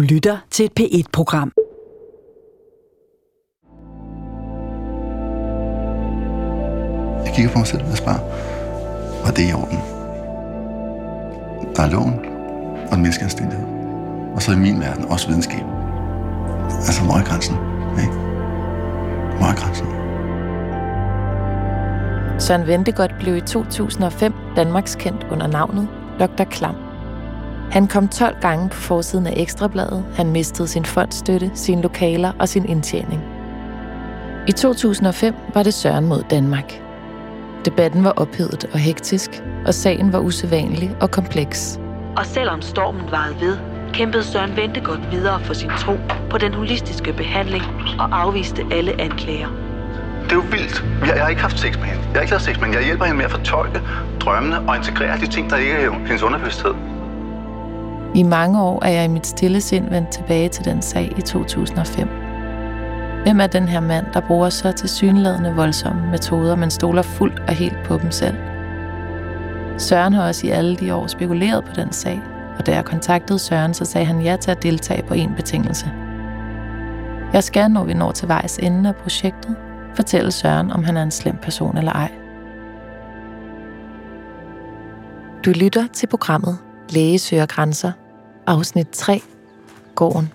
Du lytter til et P1-program. Jeg kigger på mig selv og spørger, var det i orden? Der er loven og den menneskeanstændighed. Og så i min verden også videnskab. Altså, hvor er grænsen? Ikke? Hvor er grænsen? Søren Ventegodt blev i 2005 Danmarks kendt under navnet Dr. Klam. Han kom 12 gange på forsiden af Ekstrabladet. Han mistede sin fondstøtte, sine lokaler og sin indtjening. I 2005 var det Søren mod Danmark. Debatten var ophedet og hektisk, og sagen var usædvanlig og kompleks. Og selvom stormen varede ved, kæmpede Søren Ventegodt videre for sin tro på den holistiske behandling og afviste alle anklager. Det er jo vildt. Jeg, jeg har ikke haft sex med hende. Jeg har ikke lavet sex med hende. Jeg hjælper hende med at fortolke drømmene og integrere de ting, der ikke er i hendes underbevidsthed. I mange år er jeg i mit stille sind vendt tilbage til den sag i 2005. Hvem er den her mand, der bruger så tilsyneladende voldsomme metoder, men stoler fuldt og helt på dem selv? Søren har også i alle de år spekuleret på den sag, og da jeg kontaktede Søren, så sagde han ja til at deltage på en betingelse. Jeg skal, når vi når til vejs ende af projektet, fortælle Søren, om han er en slem person eller ej. Du lytter til programmet Læge søger grænser, afsnit 3, Gården.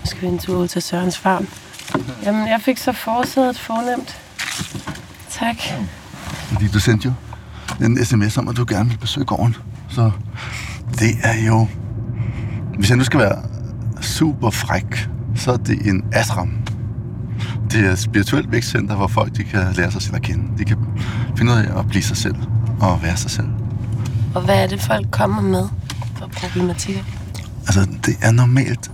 Nu skal vi en tur ud til Sørens farm. Jamen, jeg fik så forsædet fornemt. Tak. Fordi du sendte jo en sms om, at du gerne vil besøge gården. Så det er jo... Hvis jeg nu skal være super fræk, så er det en ashram. Det er et spirituelt vækstcenter, hvor folk de kan lære sig selv at kende. De kan finde ud af at blive sig selv og være sig selv. Og hvad er det, folk kommer med for problematikker? Altså, det er normalt,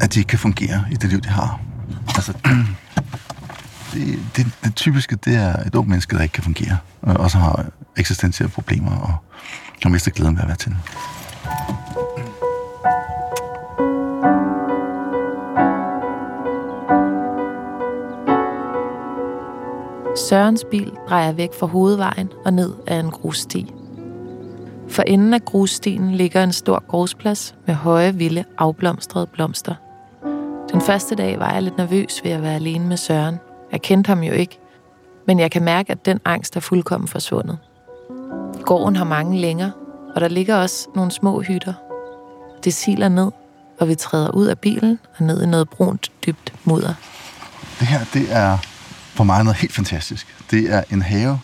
at de ikke kan fungere i det liv, de har. Altså, det, det, det typiske, det er et ung menneske, der ikke kan fungere, og også har eksistentielle problemer, og har mistet glæden ved at være til. Sørens bil drejer væk fra hovedvejen og ned ad en grussti. For enden af grusstien ligger en stor gårdsplads med høje, vilde, afblomstrede blomster. Den første dag var jeg lidt nervøs ved at være alene med Søren. Jeg kendte ham jo ikke, men jeg kan mærke, at den angst er fuldkommen forsvundet. Gården har mange længer, og der ligger også nogle små hytter. Det siler ned, og vi træder ud af bilen og ned i noget brunt, dybt mudder. Det her, det er for mig noget helt fantastisk. Det er en have,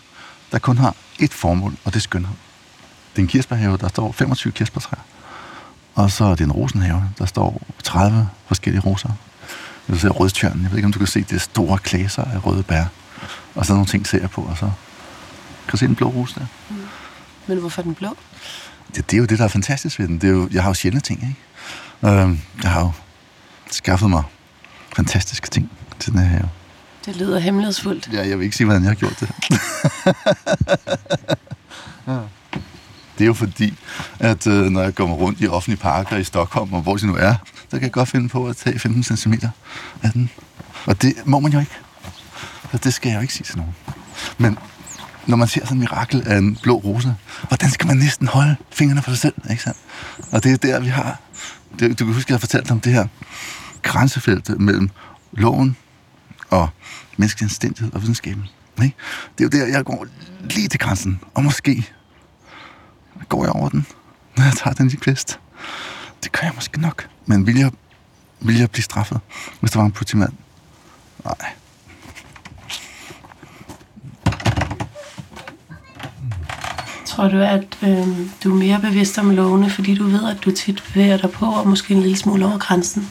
der kun har ét formål, og det er skønhed. Det er en kirsebærhave, der står 25 kirsebærtræer. Og så er det en rosenhave, der står 30 forskellige roser. Du ser rødtjørnen. Jeg ved ikke, om du kan se det store klæser af røde bær. Og så nogle ting ser jeg på, og så kan du se den blå rose der. Mm. Men hvorfor den blå? Det, det er jo det, der er fantastisk ved den. Det er jo, jeg har jo sjældne ting, ikke? Øh, jeg har jo skaffet mig fantastiske ting til den her have. Det lyder hemmelighedsfuldt. Ja, jeg vil ikke sige, hvordan jeg har gjort det. ja. Det er jo fordi, at øh, når jeg kommer rundt i offentlige parker i Stockholm, og hvor det nu er, så kan jeg godt finde på at tage 15 cm af den. Og det må man jo ikke. Så det skal jeg jo ikke sige til nogen. Men når man ser sådan en mirakel af en blå rose, hvordan skal man næsten holde fingrene for sig selv, ikke sandt? Og det er der, vi har... Det, du kan huske, at jeg har fortalt om det her grænsefelt mellem loven og menneskelig anstændighed og videnskaben. Ikke? Det er jo der, jeg går lige til grænsen, og måske går jeg over den, når jeg tager den i kvist. Det gør jeg måske nok. Men vil jeg, vil jeg blive straffet, hvis der var en politimand? Nej. Tror du, at øh, du er mere bevidst om lovene, fordi du ved, at du tit bevæger dig på, og måske en lille smule over grænsen?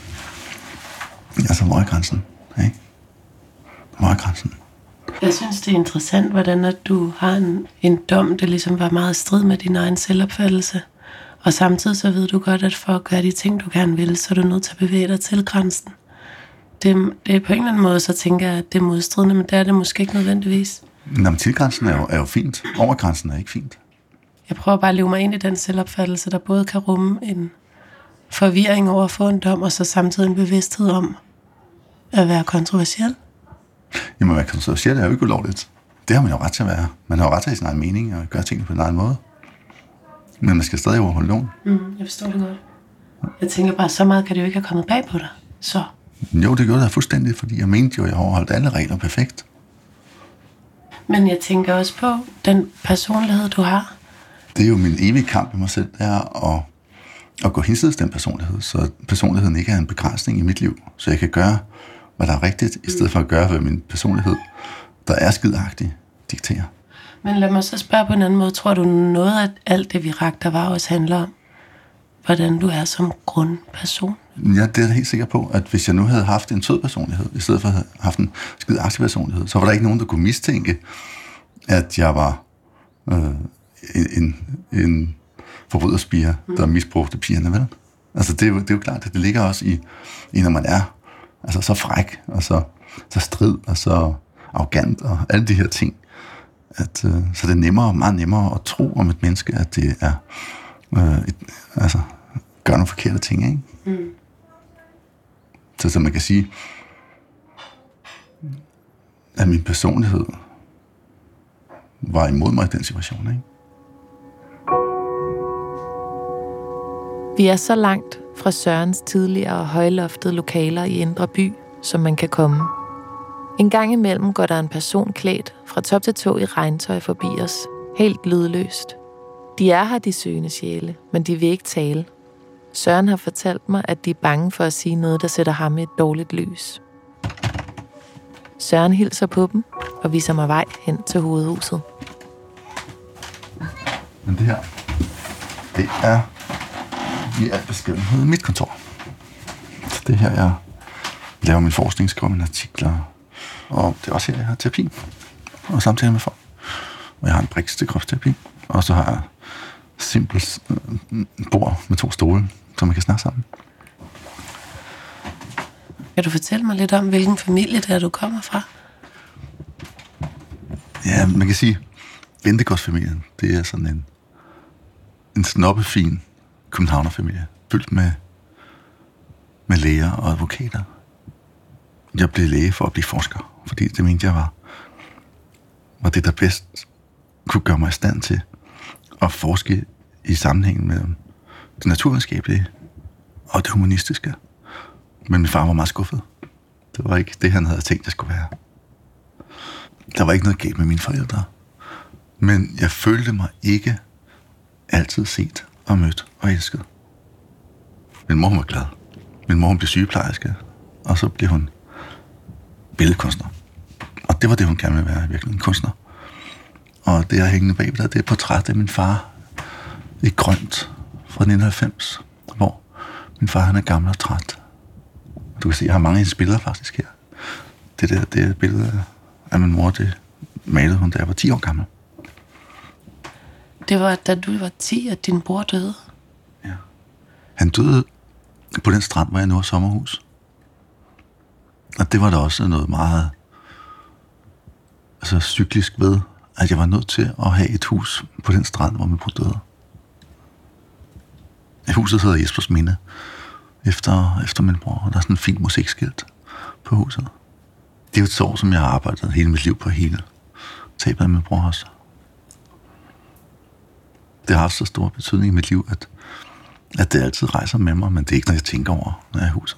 Hvor er grænsen? Ikke? Hvor er grænsen? Jeg synes, det er interessant, hvordan at du har en, en dom, der ligesom var meget strid med din egen selvopfattelse. Og samtidig så ved du godt, at for at gøre de ting, du gerne vil, så er du nødt til at bevæge dig til grænsen. Det, det er på en eller anden måde, så tænker jeg, at det er modstridende, men det er det måske ikke nødvendigvis. Nå, men tilgrænsen er jo, er jo fint. Overgrænsen er ikke fint. Jeg prøver bare at leve mig ind i den selvopfattelse, der både kan rumme en forvirring over at få en dom, og så samtidig en bevidsthed om at være kontroversiel. Jamen, hvad kontroversiel er jo ikke ulovligt. Det har man jo ret til at være. Man har jo ret til sin egen mening og gøre tingene på en egen måde. Men man skal stadig overholde loven. Mm, jeg forstår det godt. Jeg tænker bare, så meget kan det jo ikke have kommet bag på dig. Så. Jo, det gjorde det fuldstændig, fordi jeg mente jo, at jeg overholdt alle regler perfekt. Men jeg tænker også på den personlighed, du har. Det er jo min evige kamp i mig selv, det er at, at gå hinsides den personlighed, så personligheden ikke er en begrænsning i mit liv, så jeg kan gøre, hvad der er rigtigt, i stedet for at gøre, hvad min personlighed, der er skidagtig, dikterer. Men lad mig så spørge på en anden måde. Tror du noget af alt det, vi rakte, var også handler om, hvordan du er som grundperson? Ja, det er jeg helt sikker på, at hvis jeg nu havde haft en sød personlighed, i stedet for at have haft en skide aktiv personlighed, så var der ikke nogen, der kunne mistænke, at jeg var øh, en, en, forbryderspiger, der misbrugte pigerne, vel? Altså, det er, jo, det er jo klart, at det ligger også i, i, når man er altså, så fræk, og så, så strid, og så arrogant, og alle de her ting. At, øh, så det er nemmere, meget nemmere at tro om et menneske, at det er, øh, et, altså, gør nogle forkerte ting, ikke? Mm. Så, så man kan sige, at min personlighed var imod mig i den situation, ikke? Vi er så langt fra Sørens tidligere højloftede lokaler i Indre By, som man kan komme. En gang imellem går der en person klædt fra top til tå i regntøj forbi os, helt lydløst. De er her, de søgende sjæle, men de vil ikke tale. Søren har fortalt mig, at de er bange for at sige noget, der sætter ham i et dårligt lys. Søren hilser på dem og viser mig vej hen til hovedhuset. Men det her, det er i al beskedenhed mit kontor. Så det er her, jeg laver min forskning, skriver mine artikler, og det er også her, jeg har terapi og samtaler med folk. Og jeg har en briks til kropsterapi, og så har jeg simpelt øh, bord med to stole, så man kan snakke sammen. Kan du fortælle mig lidt om, hvilken familie det er, du kommer fra? Ja, man kan sige, Ventegårdsfamilien, det er sådan en, en snobbefin københavnerfamilie, fyldt med, med læger og advokater. Jeg blev læge for at blive forsker, fordi det mente jeg var, var det, der bedst kunne gøre mig i stand til at forske i sammenhængen mellem det naturvidenskabelige og det humanistiske. Men min far var meget skuffet. Det var ikke det, han havde tænkt, det skulle være. Der var ikke noget galt med mine forældre. Men jeg følte mig ikke altid set og mødt og elsket. Min mor var glad. Min mor blev sygeplejerske, og så blev hun billedkunstner. Og det var det, hun gerne ville være, virkelig en kunstner. Og det, er hængende bag der, det er et portræt af min far i grønt fra 1990, hvor min far han er gammel og træt. Du kan se, jeg har mange af hendes billeder faktisk her. Det der, det er et billede af min mor, det malede hun, da jeg var 10 år gammel. Det var, da du var 10, at din bror døde. Ja. Han døde på den strand, hvor jeg nu har sommerhus. Og det var der også noget meget altså, cyklisk ved, at jeg var nødt til at have et hus på den strand, hvor min bror døde. Huset hedder Jespers Minde, efter, efter min bror, og der er sådan en fint musikskilt på huset. Det er jo et sår, som jeg har arbejdet hele mit liv på hele tabet af min bror også. Det har haft så stor betydning i mit liv, at, at det altid rejser med mig, men det er ikke noget, jeg tænker over, når jeg er i huset.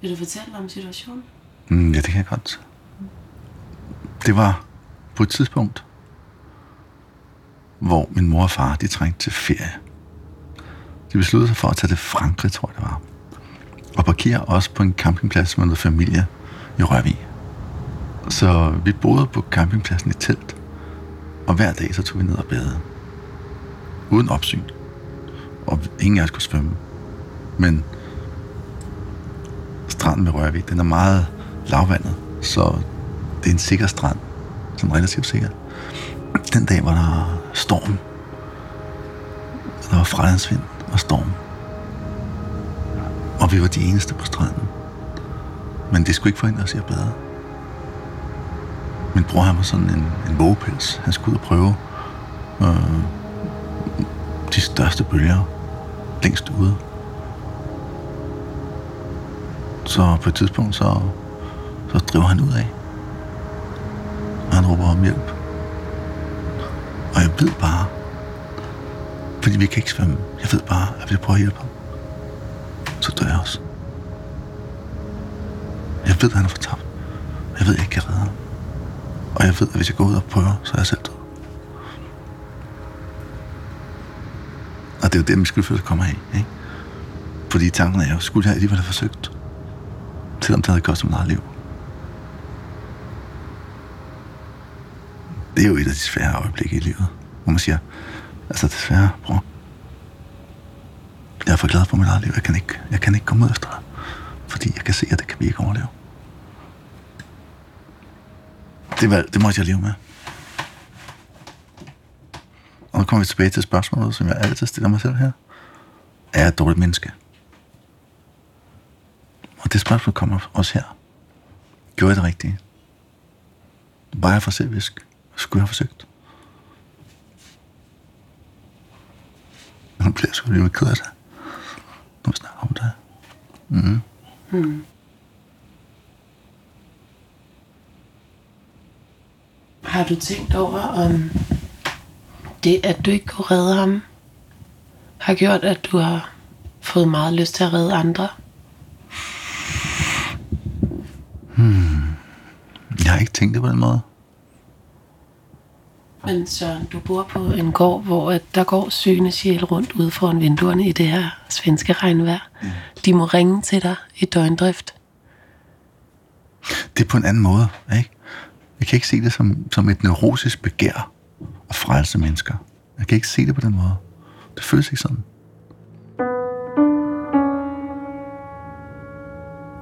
Vil du fortælle om situationen? Mm, ja, det kan jeg godt. Det var på et tidspunkt, hvor min mor og far, de trængte til ferie. De besluttede sig for at tage til Frankrig, tror jeg det var. Og parkere også på en campingplads med noget familie i Rørvig. Så vi boede på campingpladsen i telt. Og hver dag så tog vi ned og bade. Uden opsyn. Og ingen af os kunne svømme. Men stranden ved Rørvig, den er meget lavvandet. Så det er en sikker strand. Sådan relativt sikker. Den dag var der storm. Der var fredagsvind og storm. Og vi var de eneste på stranden. Men det skulle ikke forhindre os i at bade. Min bror han var sådan en, en vågepels. Han skulle ud og prøve øh, de største bølger længst ude. Så på et tidspunkt, så, så driver han ud af. Og han råber om hjælp. Og jeg ved bare, Fordi vi kan ikke svømme. Jeg ved bare, at hvis jeg prøver at hjælpe ham, så dør jeg også. Jeg ved, at han er fortabt. Jeg ved, at jeg ikke kan redde ham. Og jeg ved, at hvis jeg går ud og prøver, så er jeg selv død. Og det er jo det, min skyldfølelse kommer af, ikke? Fordi tanken er jo, skulle jeg alligevel have forsøgt, selvom det havde kostet mig meget liv. Det er jo et af de svære øjeblikke i livet, hvor man siger, altså desværre, bror, jeg er for glad for mit eget liv. Jeg kan ikke, jeg kan ikke komme ud efter dig, fordi jeg kan se, at det kan vi ikke overleve. Det, var, det måtte jeg leve med. Kommer vi tilbage til spørgsmålet, som jeg altid stiller mig selv her. Er jeg et dårligt menneske? Og det spørgsmål kommer også her. Gjorde jeg det rigtige? Var jeg for selvisk? Skulle jeg have forsøgt? Nu bliver jeg sgu lige ked af det. Nu snakker om det. Mm. Mm. Har du tænkt over, om det, at du ikke kunne redde ham, har gjort, at du har fået meget lyst til at redde andre? Jeg har ikke tænkt det på den måde. Men Søren, du bor på en gård, hvor at der går sygne sjæl rundt ude foran vinduerne i det her svenske regnvejr. De må ringe til dig i døgndrift. Det er på en anden måde, ikke? Jeg kan ikke se det som, som et neurotisk begær at frelse mennesker. Jeg kan ikke se det på den måde. Det føles ikke sådan.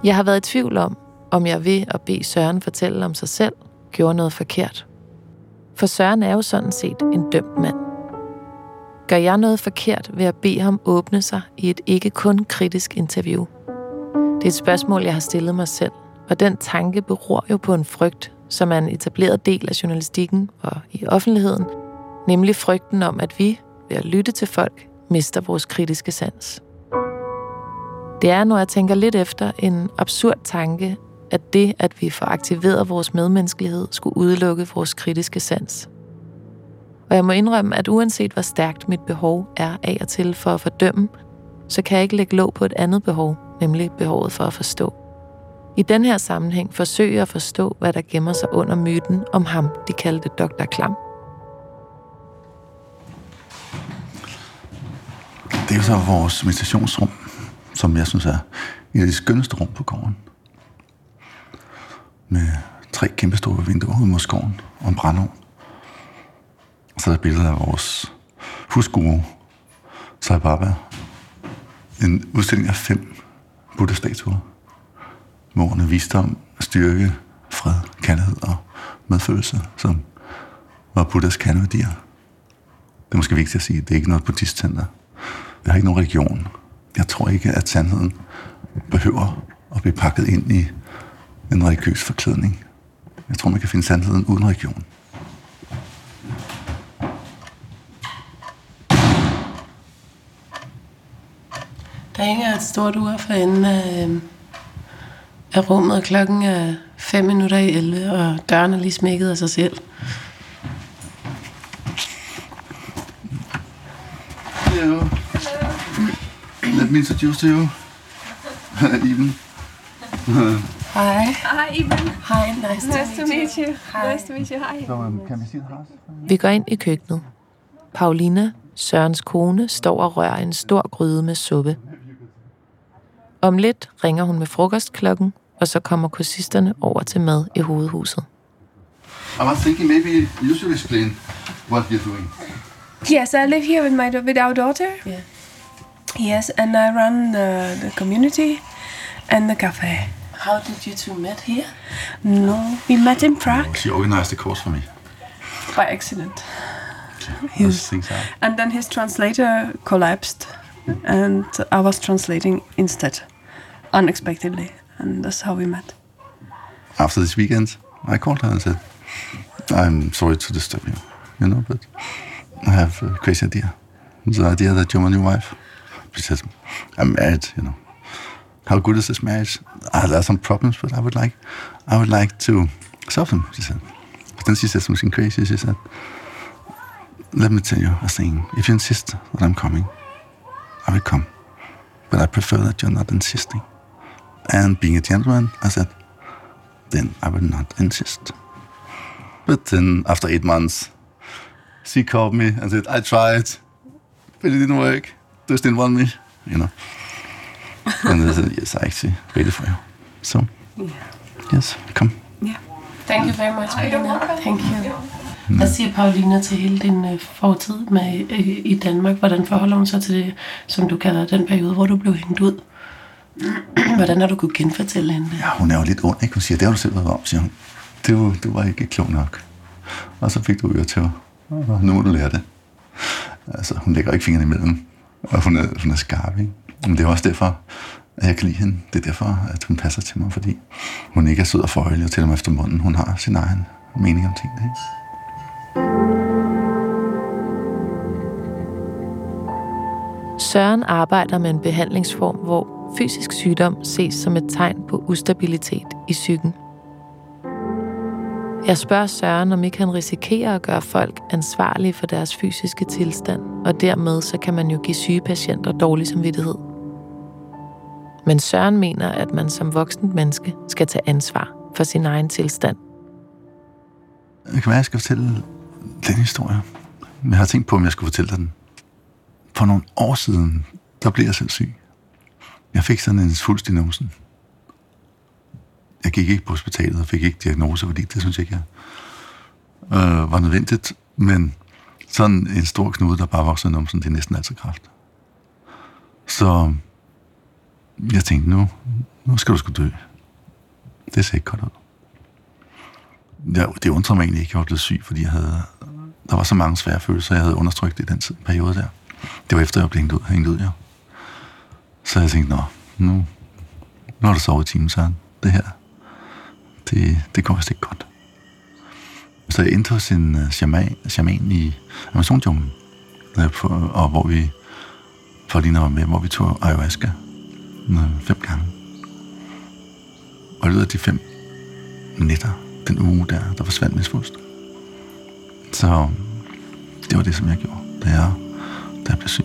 Jeg har været i tvivl om, om jeg ved at bede Søren fortælle om sig selv, gjorde noget forkert. For Søren er jo sådan set en dømt mand. Gør jeg noget forkert ved at bede ham åbne sig i et ikke kun kritisk interview? Det er et spørgsmål, jeg har stillet mig selv, og den tanke beror jo på en frygt, som er en etableret del af journalistikken og i offentligheden, nemlig frygten om, at vi, ved at lytte til folk, mister vores kritiske sans. Det er, når jeg tænker lidt efter, en absurd tanke, at det, at vi får aktiveret vores medmenneskelighed, skulle udelukke vores kritiske sans. Og jeg må indrømme, at uanset hvor stærkt mit behov er af og til for at fordømme, så kan jeg ikke lægge låg på et andet behov, nemlig behovet for at forstå. I den her sammenhæng forsøger jeg at forstå, hvad der gemmer sig under myten om ham, de kaldte Dr. Klam. Det er jo så vores meditationsrum, som jeg synes er et af de skønneste rum på gården. Med tre kæmpe store vinduer ud mod skoven og en brandovn. Og så er der billeder af vores husguru, Sai Baba. En udstilling af fem buddha-statuer. Med ordene visdom, styrke, fred, kærlighed og medfølelse, som var Buddhas kerneværdier. Det er måske vigtigt at sige, at det er ikke noget buddhistcenter. Jeg har ikke nogen religion. Jeg tror ikke, at sandheden behøver at blive pakket ind i en religiøs forklædning. Jeg tror, man kan finde sandheden uden religion. Der hænger et stort ur for enden af, øhm, af rummet, og klokken er 5 minutter i 11, og døren er lige smækket af sig selv. Hello. Let me introduce to you. Iben. Hej. Hi, Eben. Hej, nice, Nice to meet you. Hi. Nice to meet you. Hi. So, um, can we see the house? Vi går ind i køkkenet. Paulina, Sørens kone, står og rører en stor gryde med suppe. Om lidt ringer hun med frokostklokken, og så kommer kursisterne over til mad i hovedhuset. I was thinking maybe you should explain what you're doing. Yes, I live here with my with our daughter. Yeah. Yes, and I run the, the community and the cafe. How did you two met here? No, we met in Prague She organized the course for me. by accident, Those things out. and then his translator collapsed, and I was translating instead, unexpectedly, and that's how we met. After this weekend, I called her and said, I'm sorry to disturb you, you know, but I have a crazy idea. The idea that you're my new wife. She says, I'm married, you know. How good is this marriage? Ah, there are some problems, but I would like, I would like to solve them, she said. But then she said something crazy. She said, let me tell you a thing. If you insist that I'm coming, I will come. But I prefer that you're not insisting. And being a gentleman, I said, then I will not insist. But then after eight months, she called me and said, I tried, but it didn't work. They didn't want me, you know. and I said, yes, I actually waited for you. So, yes, come. Thank you very much, Paulina. Thank you. Hvad siger Paulina til hele din øh, fortid med, øh, i Danmark? Hvordan forholder hun sig til det, som du kalder den periode, hvor du blev hængt ud? Hvordan har du kunnet genfortælle hende det? Ja, hun er jo lidt ond, ikke? Hun siger, det har du selv været om, siger hun. Det var, du var ikke klog nok. Og så fik du øre til, og nu må du lære det. Altså, hun lægger ikke fingrene imellem, og hun er, hun er skarp, ikke? Men det er også derfor, at jeg kan lide hende. Det er derfor, at hun passer til mig, fordi hun ikke er sød og forhøjelig og tæller mig efter munden. Hun har sin egen mening om tingene, ikke? Søren arbejder med en behandlingsform, hvor fysisk sygdom ses som et tegn på ustabilitet i psyken. Jeg spørger Søren, om ikke han risikerer at gøre folk ansvarlige for deres fysiske tilstand, og dermed så kan man jo give syge patienter dårlig samvittighed. Men Søren mener, at man som voksent menneske skal tage ansvar for sin egen tilstand. Det kan være, at jeg skal fortælle den historie. Jeg har tænkt på, om jeg skulle fortælle dig den. For nogle år siden, der blev jeg selv syg. Jeg fik sådan en svulst. Jeg gik ikke på hospitalet og fik ikke diagnose, fordi det synes jeg ikke, jeg øh, var nødvendigt. Men sådan en stor knude, der bare voksede numsen, det er næsten altid kraft. Så jeg tænkte, nu, nu skal du sgu dø. Det ser ikke godt ud. Ja, det undrer mig egentlig ikke, at jeg var blevet syg, fordi jeg havde, der var så mange svære følelser, jeg havde undertrykt i den tid, periode der. Det var efter, jeg blev hængt ud, hængt ud ja. Så jeg tænkte, nå, nu, nu har du sovet i timen, så det her, det, det går vist ikke godt. Så jeg endte hos en uh, øh, shaman, shaman i Amazonjunglen, og hvor vi, for lige var med, hvor vi tog ayahuasca uh, fem gange. Og i løbet af de fem nætter, den uge der, der forsvandt min svulst. Så det var det, som jeg gjorde, da jeg, jeg blev syg.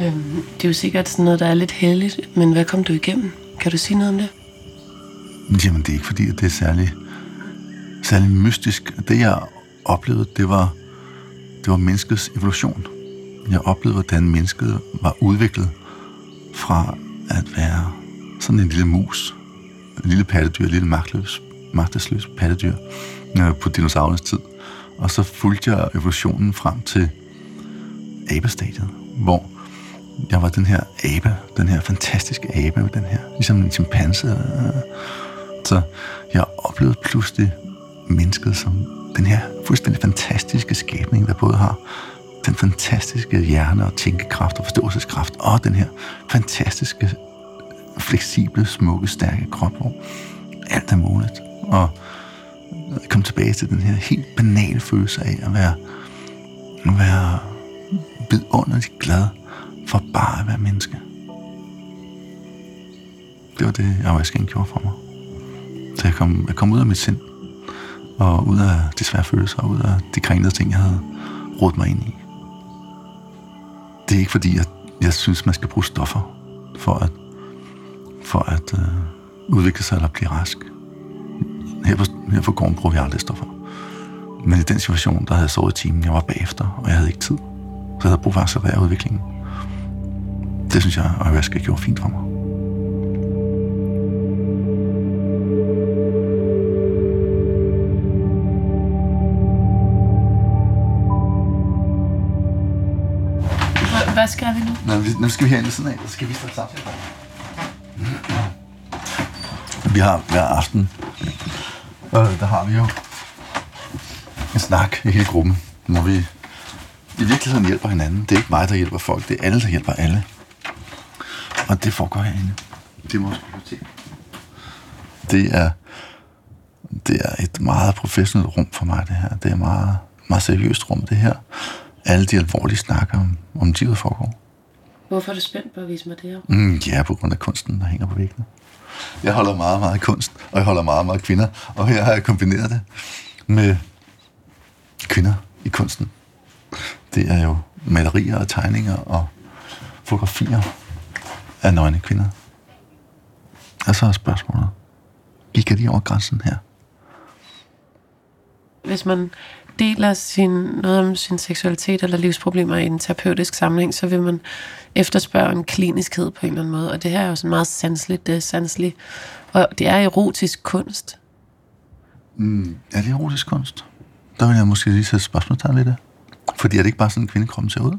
Øhm, det er jo sikkert sådan noget, der er lidt heldigt, men hvad kom du igennem? Kan du sige noget om det? Jamen, det er ikke fordi, at det er særlig, særlig mystisk. Det, jeg oplevede, det var, det var menneskets evolution. Jeg oplevede, hvordan mennesket var udviklet fra at være sådan en lille mus, en lille pattedyr, en lille magtløs, magtesløs pattedyr øh, på dinosaurernes tid. Og så fulgte jeg evolutionen frem til abestadiet, hvor jeg var den her abe, den her fantastiske abe, den her, ligesom en chimpanse. Så jeg oplevede pludselig mennesket som den her fuldstændig fantastiske skabning, der både har den fantastiske hjerne og tænkekraft og forståelseskraft, og den her fantastiske, fleksible, smukke, stærke krop, hvor alt er muligt. Og komme tilbage til den her helt banale følelse af at være, at være vidunderligt glad for bare at være menneske. Det var det, ayahuascaen gjorde for mig. Så jeg kom, jeg kom ud af mit sind, og ud af de svære følelser, og ud af de krænkede ting, jeg havde rodet mig ind i. Det er ikke fordi, at jeg synes, man skal bruge stoffer for at, for at øh, udvikle sig eller blive rask. Her på, her på gården bruger vi aldrig stoffer. Men i den situation, der havde jeg sovet i timen, jeg var bagefter, og jeg havde ikke tid. Så jeg havde brug for at accelerere udviklingen. Det synes jeg, at ayahuasca gjorde fint for mig. Hvad skal vi nu? Nå, vi- nu skal vi herinde ved siden af, så skal vi starte samtale. Vi har hver aften, øh, der har vi jo en snak i hele gruppen, hvor vi i virkeligheden hjælper hinanden. Det er ikke mig, der hjælper folk, det er alle, der hjælper alle. Og det foregår herinde. Det er vores bibliotek. Det er, det er et meget professionelt rum for mig, det her. Det er et meget, meget seriøst rum, det her. Alle de alvorlige snakker om, om livet foregår. Hvorfor er du spændt på at vise mig det her? Mm, ja, på grund af kunsten, der hænger på væggene. Jeg holder meget, meget af kunst, og jeg holder meget, meget af kvinder. Og her har jeg kombineret det med kvinder i kunsten. Det er jo malerier og tegninger og fotografier af nøgne kvinder. Og så er spørgsmålet, gik jeg lige over grænsen her? Hvis man deler sin, noget om sin seksualitet eller livsproblemer i en terapeutisk sammenhæng, så vil man efterspørge en kliniskhed på en eller anden måde. Og det her er jo sådan meget sanseligt, det er sanseligt. Og det er erotisk kunst. Mm, er det erotisk kunst? Der vil jeg måske lige sætte spørgsmålstegn ved det. Fordi er det ikke bare sådan, en kvindekroppen ser ud?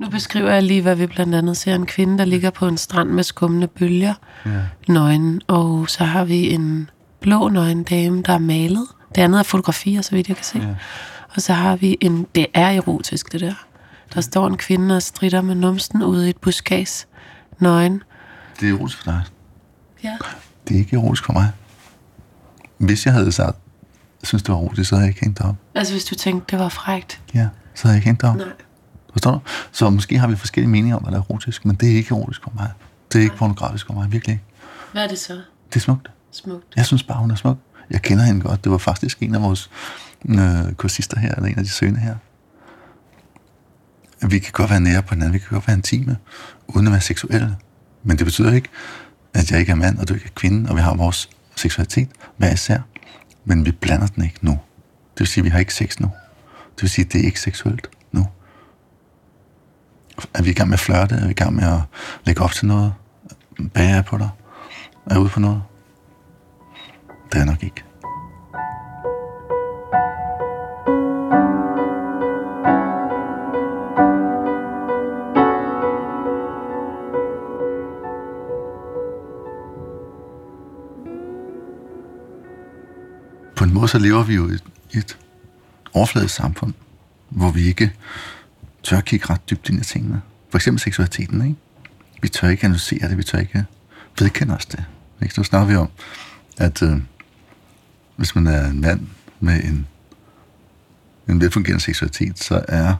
Nu beskriver jeg lige, hvad vi blandt andet ser. En kvinde, der ligger på en strand med skummende bølger, ja. nøgen. Og så har vi en blå nøgen dame, der er malet. Det andet er fotografier, så vidt jeg kan se. Ja. Og så har vi en... Det er erotisk, det der. Der står en kvinde og strider med numsten ude i et buskads. Nøgen. Det er erotisk for dig. Ja. Det er ikke erotisk for mig. Hvis jeg havde sagt, synes, det var erotisk, så havde jeg ikke hængt op. Altså, hvis du tænkte, det var frægt. Ja, så havde jeg ikke hængt op. Nej. Forstår du? Så måske har vi forskellige meninger om, hvad der er erotisk, men det er ikke erotisk for mig. Det er ikke pornografisk for mig, virkelig ikke. Hvad er det så? Det er smukt. Smukt. Jeg synes bare, hun er smuk. Jeg kender hende godt. Det var faktisk en af vores øh, kursister her, eller en af de søgende her. Vi kan godt være nære på hinanden, vi kan godt være intime, uden at være seksuelle. Men det betyder ikke, at jeg ikke er mand, og du ikke er kvinde, og vi har vores seksualitet hver især. Men vi blander den ikke nu. Det vil sige, at vi har ikke sex nu. Det vil sige, at det er ikke seksuelt nu. Er vi i gang med at flirte? Er vi i gang med at lægge op til noget? Bage på dig? Er jeg ude på noget? Det er jeg nok ikke. På en måde så lever vi jo i et, et overfladisk samfund, hvor vi ikke tør kigge ret dybt ind i tingene. For eksempel seksualiteten, ikke? Vi tør ikke analysere det, vi tør ikke vedkende os det. Ikke? Nu snakker vi om, at øh, hvis man er en mand med en, en velfungerende seksualitet, så er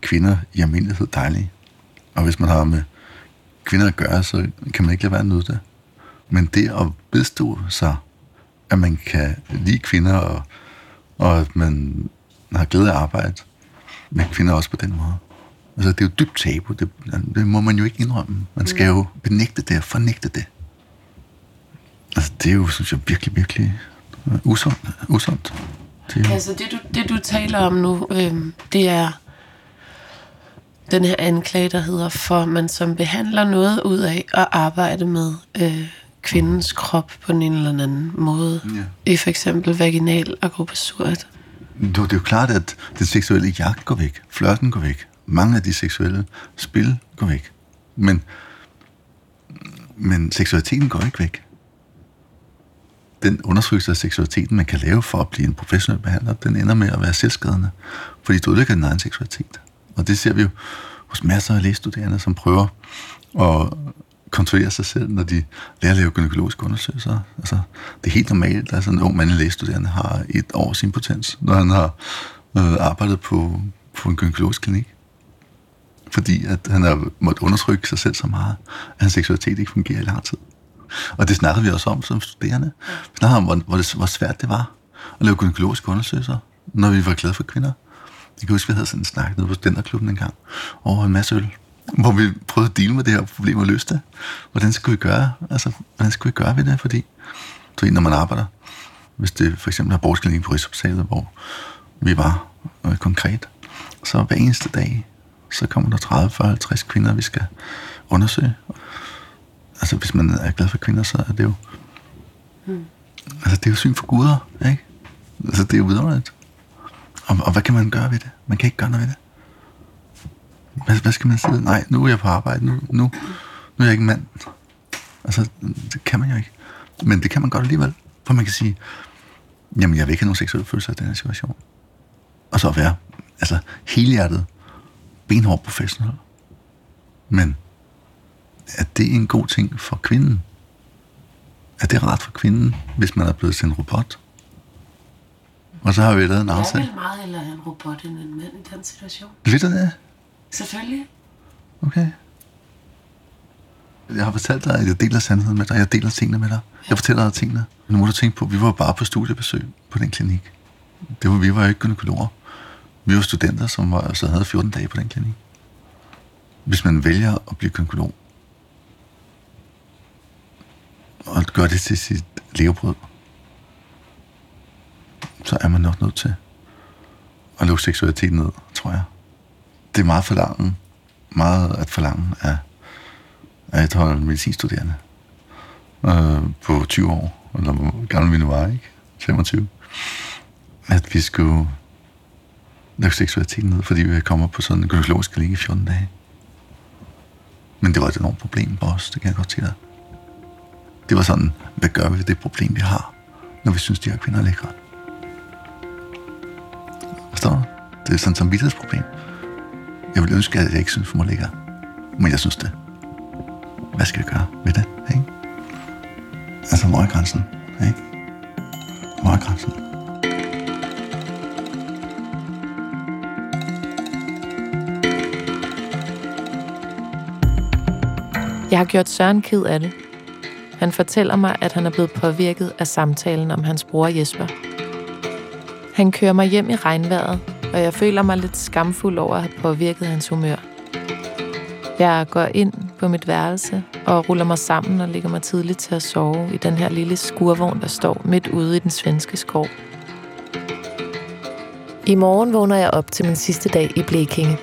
kvinder i almindelighed dejlige. Og hvis man har med kvinder at gøre, så kan man ikke lade være at nyde det. Men det at vedstå sig, at man kan lide kvinder, og, og at man har glæde af arbejde med kvinder også på den måde. Altså, det er jo dybt tabu. Det, det må man jo ikke indrømme. Man skal jo benægte det og fornægte det. Altså, det er jo, synes jeg, virkelig, virkelig usundt. usundt. Det Altså, det du, det du taler om nu, øhm, det er den her anklage, der hedder, for man som behandler noget ud af at arbejde med øh, kvindens krop på en eller anden måde. Ja. I for eksempel vaginal akupressur. Nu, det er jo klart, at den seksuelle jagt går væk. Flørten går væk. Mange af de seksuelle spil går væk. Men, men seksualiteten går ikke væk. Den undersøgelse af seksualiteten, man kan lave for at blive en professionel behandler, den ender med at være selvskadende. Fordi du ødelægger din egen seksualitet. Og det ser vi jo hos masser af lægestuderende, som prøver at kontrollere sig selv, når de lærer at lave gynækologiske undersøgelser. Altså, det er helt normalt, at sådan en ung mandlig lægestuderende har et års impotens, når han har øh, arbejdet på, på en gynækologisk klinik. Fordi at han har måttet undertrykke sig selv så meget, at hans seksualitet ikke fungerer i lang tid. Og det snakkede vi også om som studerende. Vi snakkede om, hvor, hvor, det, hvor svært det var at lave gynækologiske undersøgelser, når vi var glade for kvinder. Jeg kan huske, vi havde sådan en snak nede på Studenterklubben en gang over en masse øl, hvor vi prøvede at dele med det her problem og løse det. Hvordan skulle vi gøre? Altså, hvordan skulle vi gøre ved det? Fordi, så når man arbejder, hvis det for eksempel er borgsklinik på Rigshospitalet, hvor vi var øh, konkret, så hver eneste dag, så kommer der 30, 40, 50 kvinder, vi skal undersøge. Altså, hvis man er glad for kvinder, så er det jo... Mm. Altså, det er jo syn for guder, ikke? Altså, det er jo vidunderligt. Og, og hvad kan man gøre ved det? Man kan ikke gøre noget ved det. Hvad, hvad skal man sige? Nej, nu er jeg på arbejde. Nu, nu, nu er jeg ikke mand. Altså, det kan man jo ikke. Men det kan man godt alligevel. For man kan sige, jamen, jeg vil ikke have nogen seksuelle følelser i den her situation. Og så være, altså, helhjertet, benhård professionel. Men er det en god ting for kvinden? Er det rart for kvinden, hvis man er blevet til en robot? Og så har vi lavet en Jeg aftale. vil meget hellere have en robot end en mand i den situation. Ved du det? Selvfølgelig. Okay. Jeg har fortalt dig, at jeg deler sandheden med dig. Jeg deler tingene med dig. Jeg fortæller dig tingene. Nu må du tænke på, at vi var bare på studiebesøg på den klinik. Det var, vi var jo ikke gynekologer. Vi var studenter, som var, så havde 14 dage på den klinik. Hvis man vælger at blive gynekolog, og gøre det til sit levebrød, så er man nok nødt til at lukke seksualiteten ned, tror jeg. Det er meget forlangen, meget at forlange af, af et hold medicinstuderende øh, på 20 år, eller hvor gammel vi nu var, ikke? 25. At vi skulle lukke seksualiteten ned, fordi vi kommer på sådan en gynækologisk klinik i 14 dage. Men det var et enormt problem for os, det kan jeg godt sige dig. Det var sådan, hvad gør vi ved det problem, vi har, når vi synes, de her kvinder er lækre? Forstår du? Det er sådan et samvittighedsproblem. Jeg vil ønske, at jeg ikke synes, hun var lækker. Men jeg synes det. Hvad skal jeg gøre ved det, ikke? Altså, hvor er grænsen, ikke? Hvor er grænsen? Jeg har gjort Søren ked af det. Han fortæller mig, at han er blevet påvirket af samtalen om hans bror Jesper. Han kører mig hjem i regnvejret, og jeg føler mig lidt skamfuld over at have påvirket hans humør. Jeg går ind på mit værelse og ruller mig sammen og ligger mig tidligt til at sove i den her lille skurvogn, der står midt ude i den svenske skov. I morgen vågner jeg op til min sidste dag i Blekinge.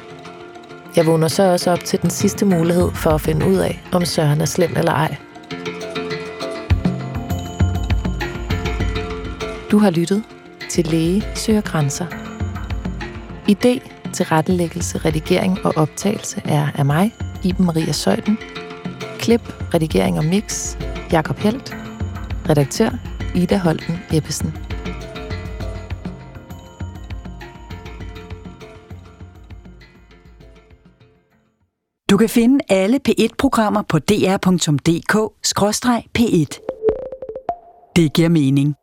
Jeg vågner så også op til den sidste mulighed for at finde ud af, om Søren er slem eller ej. Du har lyttet til Læge søger grænser. Idé til rettelæggelse, redigering og optagelse er af mig, Iben Maria Søjden. Klip, redigering og mix, Jakob Helt. Redaktør, Ida Holten Ebbesen. Du kan finde alle P1-programmer på dr.dk-p1. Det giver mening.